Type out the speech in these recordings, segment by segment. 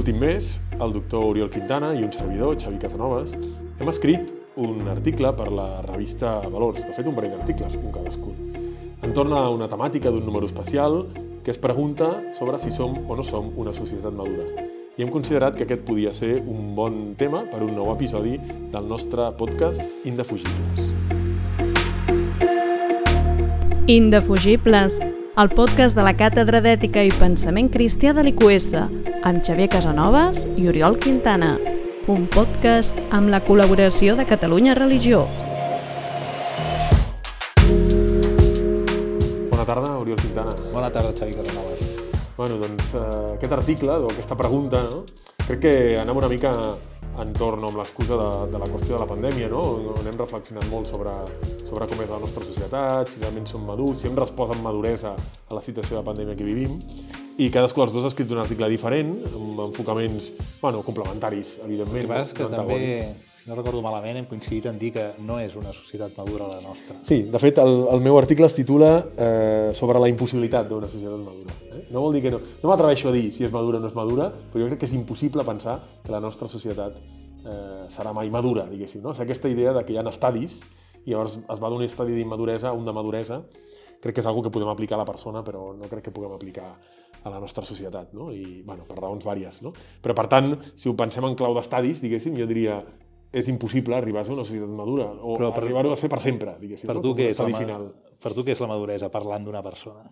l'últim mes, el doctor Oriol Quintana i un servidor, Xavi Casanovas, hem escrit un article per la revista Valors, de fet un parell d'articles, un cadascun, entorn a una temàtica d'un número especial que es pregunta sobre si som o no som una societat madura. I hem considerat que aquest podia ser un bon tema per un nou episodi del nostre podcast Indefugibles. Indefugibles, el podcast de la Càtedra d'Ètica i Pensament Cristià de l'IQS, amb Xavier Casanovas i Oriol Quintana. Un podcast amb la col·laboració de Catalunya Religió. Bona tarda, Oriol Quintana. Bona tarda, Xavi Casanovas. Bueno, doncs eh, aquest article, o aquesta pregunta, no? crec que anava una mica entorn amb l'excusa de, de la qüestió de la pandèmia, no? on hem reflexionat molt sobre, sobre com és la nostra societat, si realment som madurs, si hem respost amb maduresa a la situació de pandèmia que vivim, i cadascú dels dos ha escrit un article diferent, amb enfocaments bueno, complementaris, evidentment. El que passa és que també, si no recordo malament, hem coincidit en dir que no és una societat madura la nostra. Sí, de fet, el, el meu article es titula eh, sobre la impossibilitat d'una societat madura. Eh? No vol dir que no. No m'atreveixo a dir si és madura o no és madura, però jo crec que és impossible pensar que la nostra societat eh, serà mai madura, diguéssim. No? És aquesta idea de que hi ha estadis i llavors es va d'un estadi d'immaduresa a un de maduresa. Crec que és una que podem aplicar a la persona, però no crec que puguem aplicar a la nostra societat, no? I, bueno, per raons vàries, no? Però, per tant, si ho pensem en clau d'estadis, diguéssim, jo diria és impossible arribar a ser una societat madura o Però per- arribar-ho a ser per sempre, diguéssim. Per no? tu, Com què és, la, final. per tu què és la maduresa parlant d'una persona?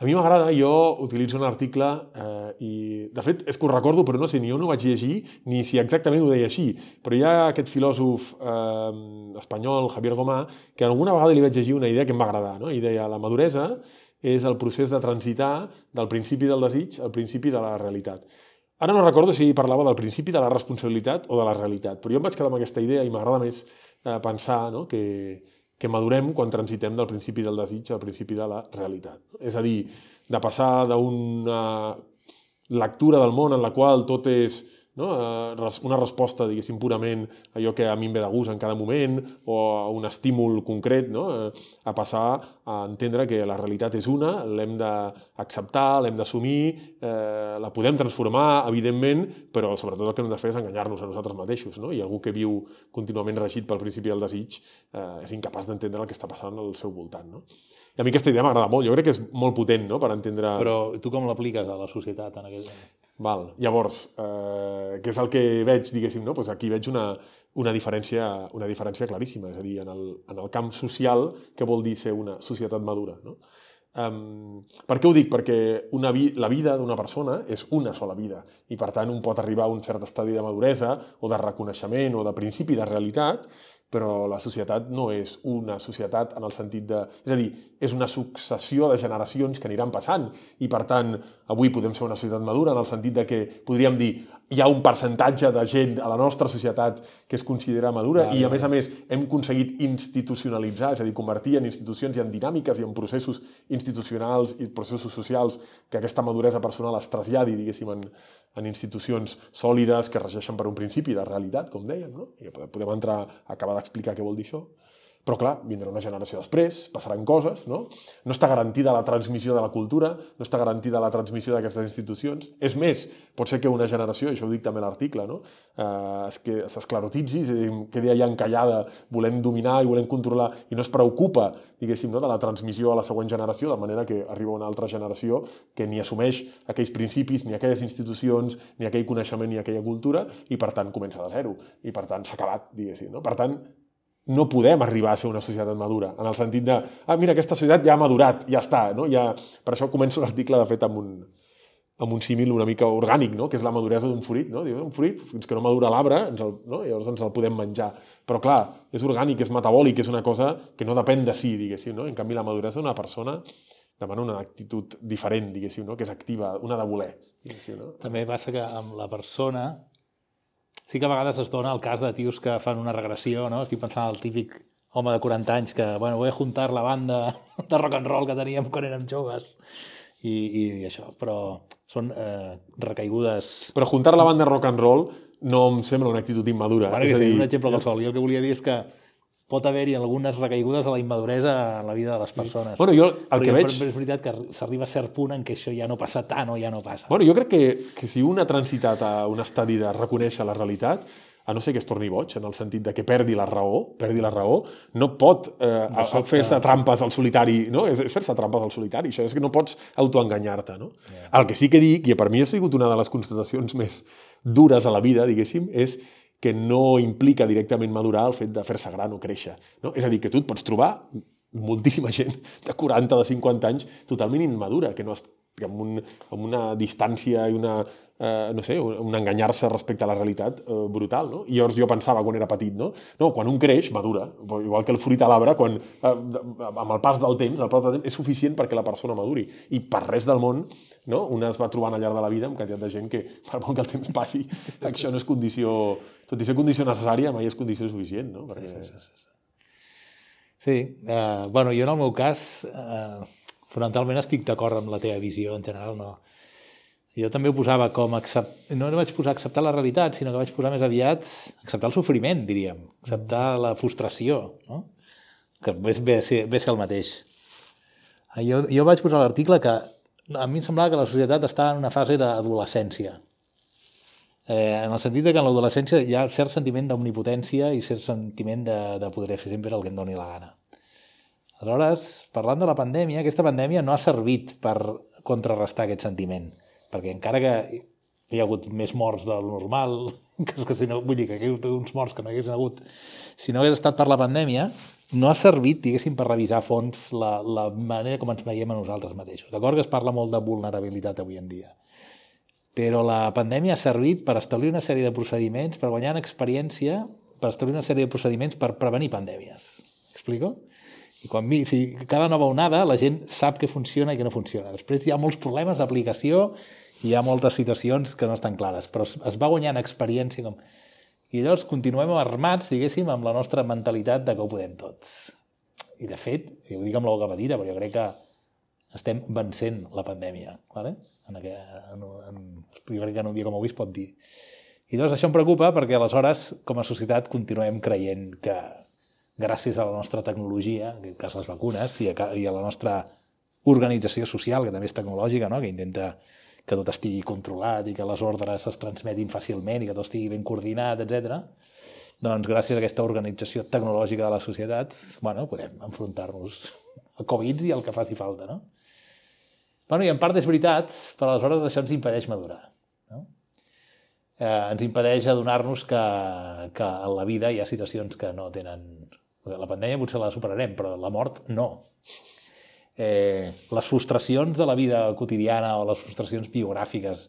A mi m'agrada, jo utilitzo un article eh, i, de fet, és que ho recordo, però no sé, ni jo no ho vaig llegir, ni si exactament ho deia així. Però hi ha aquest filòsof eh, espanyol, Javier Gomà, que alguna vegada li vaig llegir una idea que em va agradar, no? i deia, la maduresa és el procés de transitar del principi del desig al principi de la realitat. Ara no recordo si parlava del principi de la responsabilitat o de la realitat, però jo em vaig quedar amb aquesta idea i m'agrada més eh, pensar no? que, que madurem quan transitem del principi del desig al principi de la realitat. És a dir, de passar d'una lectura del món en la qual tot és no? eh, una resposta, diguéssim, purament a allò que a mi em ve de gust en cada moment o a un estímul concret, no? eh, a passar a entendre que la realitat és una, l'hem d'acceptar, l'hem d'assumir, eh, la podem transformar, evidentment, però sobretot el que hem de fer és enganyar-nos a nosaltres mateixos, no? i algú que viu contínuament regit pel principi del desig eh, és incapaç d'entendre el que està passant al seu voltant. No? I a mi aquesta idea m'agrada molt, jo crec que és molt potent no? per entendre... Però tu com l'apliques a la societat en aquest moment? Val. Llavors, eh, què és el que veig, diguéssim, no? pues aquí veig una, una, diferència, una diferència claríssima, és a dir, en el, en el camp social, què vol dir ser una societat madura, no? Um, per què ho dic? Perquè una vi la vida d'una persona és una sola vida i per tant un pot arribar a un cert estadi de maduresa o de reconeixement o de principi de realitat però la societat no és una societat en el sentit de... És a dir, és una successió de generacions que aniran passant. I, per tant, avui podem ser una societat madura en el sentit de que podríem dir hi ha un percentatge de gent a la nostra societat que es considera madura Vale, i, a més a més, hem aconseguit institucionalitzar, és a dir, convertir en institucions i en dinàmiques i en processos institucionals i processos socials que aquesta maduresa personal es traslladi, diguéssim, en, en institucions sòlides que regeixen per un principi de realitat, com dèiem, no? I podem podem entrar acabar d'explicar què vol dir això. Però, clar, vindrà una generació després, passaran coses, no? No està garantida la transmissió de la cultura, no està garantida la transmissió d'aquestes institucions. És més, pot ser que una generació, això ho dic també a l'article, no? eh, es que s'esclerotitzi, quedi allà encallada, volem dominar i volem controlar, i no es preocupa, diguéssim, no? de la transmissió a la següent generació, de manera que arriba una altra generació que ni assumeix aquells principis, ni aquelles institucions, ni aquell coneixement, ni aquella cultura, i per tant comença de zero. I per tant s'ha acabat, diguéssim. No? Per tant, no podem arribar a ser una societat madura, en el sentit de, ah, mira, aquesta societat ja ha madurat, ja està, no? Ja... Per això començo l'article, de fet, amb un, amb un símil una mica orgànic, no? que és la maduresa d'un fruit. No? Diu, un fruit, fins que no madura l'arbre, no? llavors ens el podem menjar. Però, clar, és orgànic, és metabòlic, és una cosa que no depèn de si, diguéssim. No? En canvi, la maduresa d'una persona demana una actitud diferent, diguéssim, no? que és activa, una de voler. No? També passa que amb la persona sí que a vegades es dona el cas de tios que fan una regressió, no? Estic pensant en el típic home de 40 anys que, bueno, voy a juntar la banda de rock and roll que teníem quan érem joves i, i això, però són eh, recaigudes... Però juntar la banda rock and roll no em sembla una actitud immadura. Bueno, és que a sigui dir, un exemple qualsevol. Jo el que volia dir és que pot haver-hi algunes recaigudes a la immaduresa en la vida de les persones. Bueno, jo el que Però veig... És veritat que s'arriba a cert punt en què això ja no passa tant o ja no passa. Bueno, jo crec que, que si un ha transitat a un estadi de reconèixer la realitat, a no ser que es torni boig, en el sentit de que perdi la raó, perdi la raó, no pot eh, sobte, fer-se trampes al solitari, no? És, fer-se trampes al solitari, això és que no pots autoenganyar-te, no? El que sí que dic, i per mi ha sigut una de les constatacions més dures a la vida, diguéssim, és que no implica directament madurar el fet de fer-se gran o créixer. No? És a dir, que tu et pots trobar moltíssima gent de 40, de 50 anys totalment immadura, que no que amb, un, amb una distància i una, eh, no sé, un, un enganyar-se respecte a la realitat eh, brutal, no? I llavors jo pensava quan era petit, no? No, quan un creix, madura. Igual que el fruit a l'arbre, quan, eh, amb el pas del temps, el pas del temps és suficient perquè la persona maduri. I per res del món, no? un es va trobant al llarg de la vida amb quantitat de gent que, per molt que el temps passi, això no és condició... Tot i ser condició necessària, mai és condició suficient, no? Perquè... Sí, sí, sí. Sí, eh, bueno, jo en el meu cas, eh, fonamentalment estic d'acord amb la teva visió, en general no. Jo també ho posava com accept... no, no vaig posar acceptar la realitat, sinó que vaig posar més aviat acceptar el sofriment, diríem, acceptar la frustració, no? que ve, ve, ve a ser el mateix. Eh, Jo, jo vaig posar l'article que a mi em semblava que la societat està en una fase d'adolescència. Eh, en el sentit de que en l'adolescència hi ha cert sentiment d'omnipotència i cert sentiment de, de poder fer sempre el que em doni la gana. Aleshores, parlant de la pandèmia, aquesta pandèmia no ha servit per contrarrestar aquest sentiment, perquè encara que hi ha hagut més morts del normal, que, és que si no, vull dir que hi ha hagut uns morts que no hi haguessin hagut, si no hagués estat per la pandèmia, no ha servit, diguéssim, per revisar a fons la, la manera com ens veiem a nosaltres mateixos. D'acord que es parla molt de vulnerabilitat avui en dia, però la pandèmia ha servit per establir una sèrie de procediments, per guanyar experiència, per establir una sèrie de procediments per prevenir pandèmies. Explico? I quan vi, si cada nova onada la gent sap que funciona i que no funciona. Després hi ha molts problemes d'aplicació i hi ha moltes situacions que no estan clares, però es va guanyant experiència com... I llavors continuem armats, diguéssim, amb la nostra mentalitat de que ho podem tot. I de fet, i ho dic amb la boca petita, però jo crec que estem vencent la pandèmia. ¿vale? En aquest, en, en, jo crec que en un dia com avui es pot dir. I llavors això em preocupa perquè aleshores, com a societat, continuem creient que gràcies a la nostra tecnologia, en aquest cas les vacunes, i a, i a la nostra organització social, que també és tecnològica, no? que intenta que tot estigui controlat i que les ordres es transmetin fàcilment i que tot estigui ben coordinat, etc. Doncs gràcies a aquesta organització tecnològica de la societat, bueno, podem enfrontar-nos a Covid i al que faci falta, no? Bueno, i en part és veritat, però aleshores això ens impedeix madurar. No? Eh, ens impedeix adonar-nos que, que a la vida hi ha situacions que no tenen... La pandèmia potser la superarem, però la mort no. Eh, les frustracions de la vida quotidiana o les frustracions biogràfiques,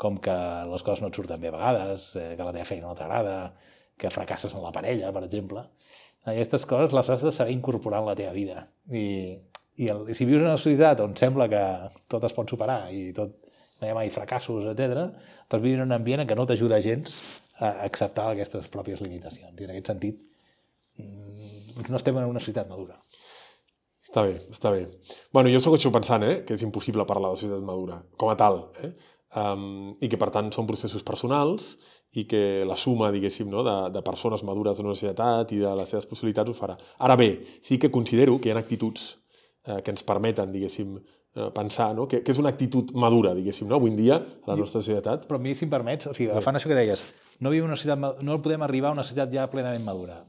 com que les coses no et surten bé a vegades, eh, que la teva feina no t'agrada, que fracasses en la parella, per exemple, aquestes coses les has de saber incorporar en la teva vida. I, i, el, si vius en una societat on sembla que tot es pot superar i tot no hi ha mai fracassos, etc., doncs vius en un ambient en què no t'ajuda gens a acceptar aquestes pròpies limitacions. I en aquest sentit, mm, no estem en una societat madura. Està bé, està bé. Bueno, jo segueixo pensant eh, que és impossible parlar de societat madura, com a tal, eh? um, i que per tant són processos personals i que la suma, diguéssim, no, de, de persones madures de una societat i de les seves possibilitats ho farà. Ara bé, sí que considero que hi ha actituds eh, que ens permeten, diguéssim, eh, pensar no? que, que és una actitud madura, diguéssim, no? avui en dia, a la nostra societat. Però a mi, si em permets, o sigui, agafant això que deies, no, vivim una societat, no podem arribar a una societat ja plenament madura.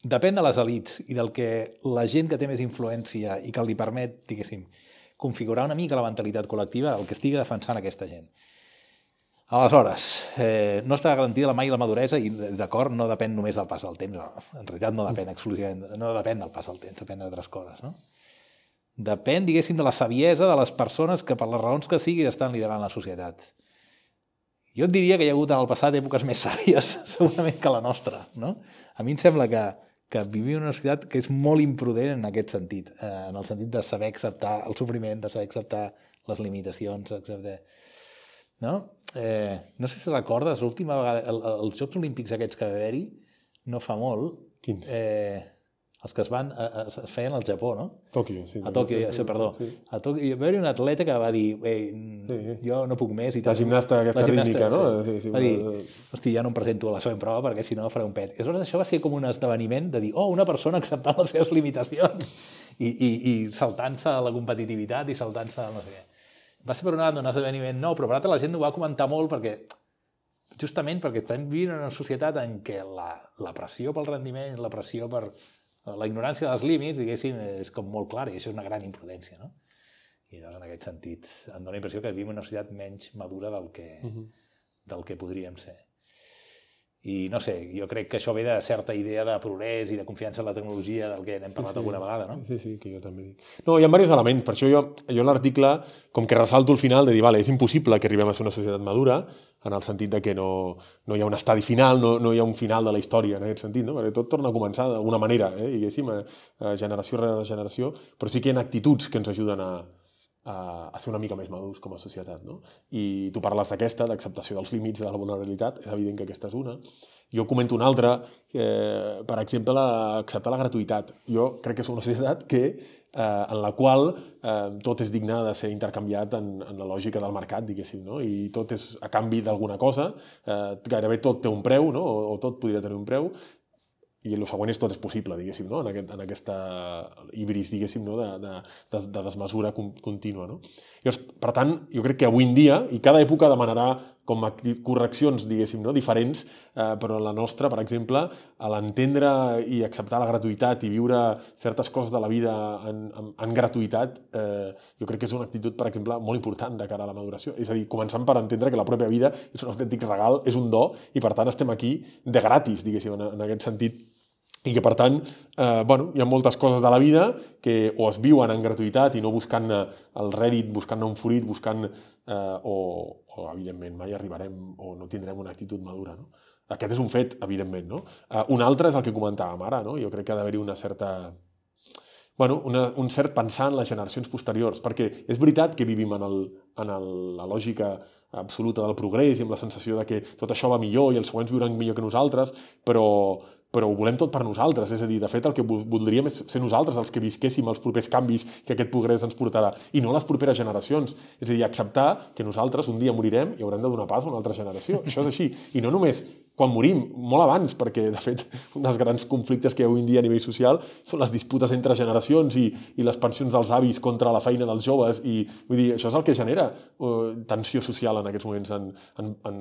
Depèn de les elites i del que la gent que té més influència i que li permet, diguéssim, configurar una mica la mentalitat col·lectiva, el que estigui defensant aquesta gent. Aleshores, eh, no està garantida mai la maduresa i, d'acord, no depèn només del pas del temps. No. En realitat no depèn exclusivament, no depèn del pas del temps, depèn d'altres coses, no? Depèn, diguéssim, de la saviesa de les persones que, per les raons que sigui, estan liderant la societat. Jo et diria que hi ha hagut en el passat èpoques més sàvies, segurament, que la nostra. No? A mi em sembla que, que vivim en una societat que és molt imprudent en aquest sentit, eh, en el sentit de saber acceptar el sofriment, de saber acceptar les limitacions, acceptar... No? Eh, no sé si recordes, l'última vegada, el, el, els Jocs Olímpics aquests que va haver-hi, no fa molt, Quins? eh, els que es van, a, a, es feien al Japó, no? Tòquio, sí. A Tòquio, això, perdó. Sí. A Tòquio, hi va haver un atleta que va dir, ei, Sí. jo no puc més i La gimnasta aquesta rítmica, no? Sí. Sí, sí, va dir, hosti, ja no em presento a la següent prova perquè si no faré un pet. I aleshores això va ser com un esdeveniment de dir, oh, una persona acceptant les seves limitacions i, i, i saltant-se la competitivitat i saltant-se a no sé què. Va ser per una banda un esdeveniment nou, però per l'altra la gent ho va comentar molt perquè justament perquè estem vivint en una societat en què la, la pressió pel rendiment, la pressió per la ignorància dels límits, diguéssim, és com molt clara i això és una gran imprudència, no? I doncs, en aquest sentit, em dóna la impressió que vivim en una societat menys madura del que, uh -huh. del que podríem ser. I no sé, jo crec que això ve de certa idea de progrés i de confiança en la tecnologia del que n'hem parlat sí, sí. alguna vegada, no? Sí, sí, que jo també dic. No, hi ha diversos elements, per això jo, jo en l'article com que ressalto al final de dir, vale, és impossible que arribem a ser una societat madura, en el sentit de que no, no hi ha un estadi final, no, no hi ha un final de la història en aquest sentit, no? perquè tot torna a començar d'alguna manera, eh? diguéssim, a, a generació rere generació, però sí que hi ha actituds que ens ajuden a, a, a ser una mica més madurs com a societat. No? I tu parles d'aquesta, d'acceptació dels límits de la vulnerabilitat, és evident que aquesta és una. Jo comento una altra, eh, per exemple, la, acceptar la gratuïtat. Jo crec que és una societat que, eh, en la qual eh, tot és digne de ser intercanviat en, en la lògica del mercat, diguéssim, no? i tot és a canvi d'alguna cosa, eh, gairebé tot té un preu, no? o, o tot podria tenir un preu, i el següent és tot és possible, diguéssim, no? en, aquest, en aquesta híbris, diguéssim, no? de, de, de, de desmesura con, contínua. No? Llavors, per tant, jo crec que avui en dia, i cada època demanarà com a correccions, diguéssim, no? diferents, eh, però la nostra, per exemple, a l'entendre i acceptar la gratuïtat i viure certes coses de la vida en, en, en gratuïtat, eh, jo crec que és una actitud, per exemple, molt important de cara a la maduració. És a dir, començant per entendre que la pròpia vida és un autèntic regal, és un do, i per tant estem aquí de gratis, diguéssim, en, en aquest sentit, i que, per tant, eh, bueno, hi ha moltes coses de la vida que o es viuen en gratuïtat i no buscant el rèdit, buscant un fruit, buscant... Eh, o, o, evidentment, mai arribarem o no tindrem una actitud madura. No? Aquest és un fet, evidentment. No? Eh, un altre és el que comentàvem ara. No? Jo crec que ha d'haver-hi una certa bueno, una, un cert pensar en les generacions posteriors, perquè és veritat que vivim en, el, en el, la lògica absoluta del progrés i amb la sensació de que tot això va millor i els següents viuran millor que nosaltres, però, però ho volem tot per nosaltres. És a dir, de fet, el que voldríem és ser nosaltres els que visquéssim els propers canvis que aquest progrés ens portarà, i no les properes generacions. És a dir, acceptar que nosaltres un dia morirem i haurem de donar pas a una altra generació. Això és així. I no només quan morim, molt abans, perquè, de fet, un dels grans conflictes que hi ha avui en dia a nivell social són les disputes entre generacions i, i les pensions dels avis contra la feina dels joves, i vull dir, això és el que genera uh, tensió social en aquests moments en, en, en,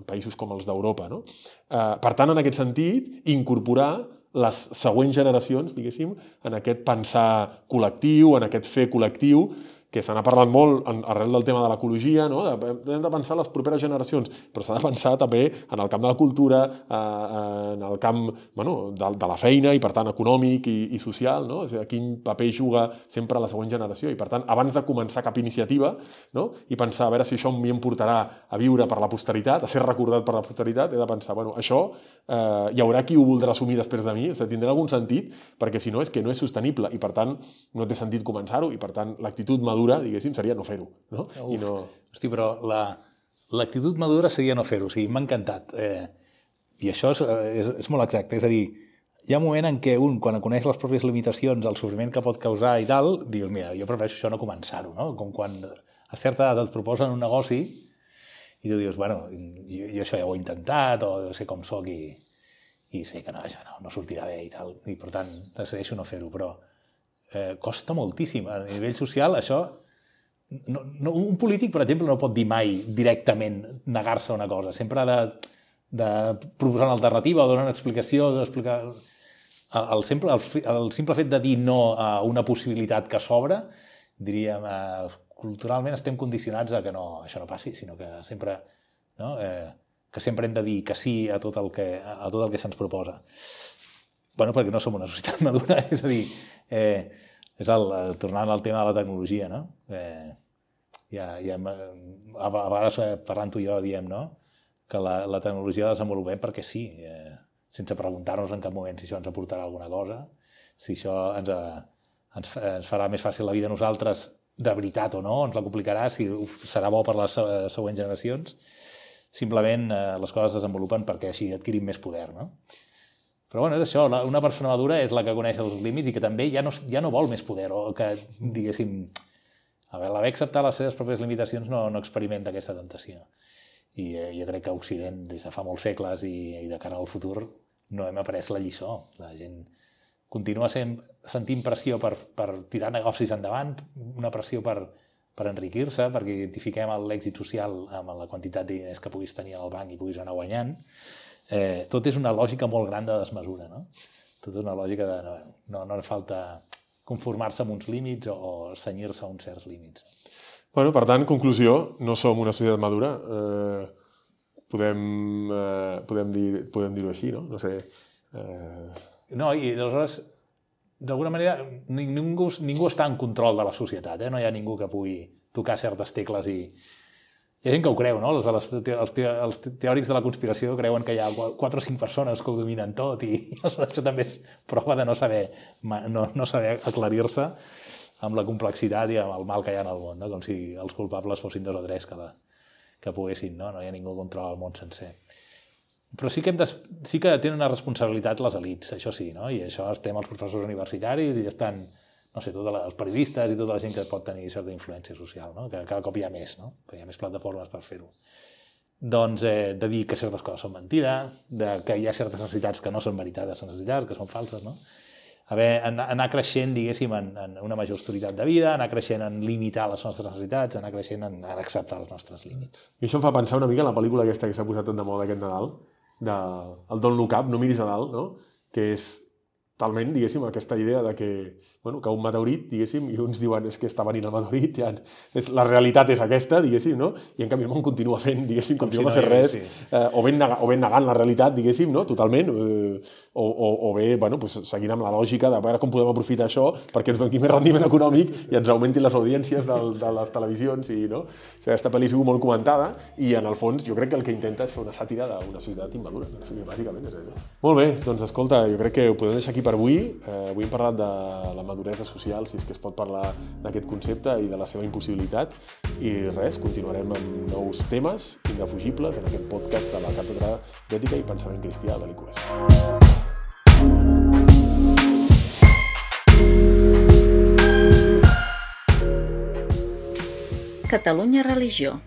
en països com els d'Europa. No? Uh, per tant, en aquest sentit, incorporar les següents generacions, diguéssim, en aquest pensar col·lectiu, en aquest fer col·lectiu, que se n'ha parlat molt arrel del tema de l'ecologia, no? De, hem de pensar en les properes generacions, però s'ha de pensar també en el camp de la cultura, eh, en el camp bueno, de, de la feina i, per tant, econòmic i, i social, no? A dir, quin paper juga sempre la següent generació. I, per tant, abans de començar cap iniciativa no? i pensar a veure si això em portarà a viure per la posteritat, a ser recordat per la posteritat, he de pensar, bueno, això eh, hi haurà qui ho voldrà assumir després de mi, o sigui, tindrà algun sentit, perquè si no és que no és sostenible i, per tant, no té sentit començar-ho i, per tant, l'actitud madura, diguéssim, seria no fer-ho. No? Uf, I no... Hosti, però l'actitud la, madura seria no fer-ho, o sigui, m'ha encantat. Eh, I això és, és, és molt exacte, és a dir, hi ha un moment en què un, quan coneix les pròpies limitacions, el sofriment que pot causar i tal, dius, mira, jo prefereixo això no començar-ho, no? Com quan a certa edat et proposen un negoci i tu dius, bueno, jo, jo això ja ho he intentat, o sé com sóc i, i sé que no, això no, no sortirà bé i tal, i per tant decideixo no fer-ho, però eh, costa moltíssim. A nivell social, això... No, no, un polític, per exemple, no pot dir mai directament negar-se a una cosa. Sempre ha de, de proposar una alternativa o donar una explicació, d'explicar... El, el, simple, el, el simple fet de dir no a una possibilitat que s'obre, diríem, eh, culturalment estem condicionats a que no, això no passi, sinó que sempre, no? eh, que sempre hem de dir que sí a tot el que, a tot el que se'ns proposa. Bueno, perquè no som una societat madura, és a dir, eh, és el, tornant al tema de la tecnologia, no? Eh, ja, ja, a vegades eh, parlant tu i jo diem, no?, que la, la tecnologia la desenvolupem perquè sí, eh, sense preguntar-nos en cap moment si això ens aportarà alguna cosa, si això ens, ens, ens farà més fàcil la vida a nosaltres de veritat o no, ens la complicarà, si serà bo per les següents generacions. Simplement eh, les coses es desenvolupen perquè així adquirim més poder, no? Però bueno, és això, la, una persona madura és la que coneix els límits i que també ja no, ja no vol més poder, o que, diguéssim, a veure, l'haver acceptat les seves pròpies limitacions no, no experimenta aquesta tentació. I eh, jo crec que Occident, des de fa molts segles i, i de cara al futur, no hem après la lliçó. La gent continua sent, sentint pressió per, per tirar negocis endavant, una pressió per, per enriquir-se, perquè identifiquem l'èxit social amb la quantitat de diners que puguis tenir al banc i puguis anar guanyant. Eh, tot és una lògica molt gran de desmesura, no? Tot és una lògica de no, no, no falta conformar-se amb uns límits o, o senyir-se a uns certs límits. Bueno, per tant, conclusió, no som una societat madura. Eh, podem, eh, podem dir-ho podem dir així, no? No sé... Eh... No, i aleshores, d'alguna manera, ningú, ningú està en control de la societat, eh? no hi ha ningú que pugui tocar certes tecles i, hi ha gent que ho creu, no? Els, els, els, teòrics de la conspiració creuen que hi ha quatre o cinc persones que ho dominen tot i això també és prova de no saber, no, no saber aclarir-se amb la complexitat i amb el mal que hi ha en el món, no? com si els culpables fossin dos o tres que, la, que poguessin, no? no hi ha ningú controla el món sencer. Però sí que, hem de, sí que tenen una responsabilitat les elites, això sí, no? i això estem els professors universitaris i estan, no sé, tots els periodistes i tota la gent que pot tenir certa influència social, no? que cada cop hi ha més, no? que hi ha més plataformes per fer-ho. Doncs eh, de dir que certes coses són mentida, de que hi ha certes necessitats que no són veritades necessitats, que són falses, no? haver, anar creixent, diguéssim, en, en una major austeritat de vida, anar creixent en limitar les nostres necessitats, anar creixent en, en acceptar els nostres límits. I això em fa pensar una mica en la pel·lícula aquesta que s'ha posat tant de moda aquest Nadal, de, el Don't Look Up, no miris a dalt, no? que és talment, diguéssim, aquesta idea de que bueno, que un meteorit, diguéssim, i uns diuen és que està venint el meteorit, ja, és, la realitat és aquesta, diguéssim, no? I en canvi el món continua fent, diguéssim, com continua si no, no res, sí. eh, o, ben nega, o ben negant la realitat, diguéssim, no? Totalment, eh, o, o, o bé, bueno, pues, seguint amb la lògica de veure com podem aprofitar això perquè ens doni més rendiment econòmic i ens augmentin les audiències del, de les televisions, i, no? O sigui, aquesta pel·li ha sigut molt comentada i, en el fons, jo crec que el que intenta és fer una sàtira d'una societat immadura, sigui, bàsicament és això. Molt bé, doncs escolta, jo crec que ho podem deixar aquí per avui. Eh, avui hem parlat de la maduresa social, si és que es pot parlar d'aquest concepte i de la seva impossibilitat. I res, continuarem amb nous temes indefugibles en aquest podcast de la Càtedra d'Ètica i Pensament Cristià de l'IQS. Catalunya Religió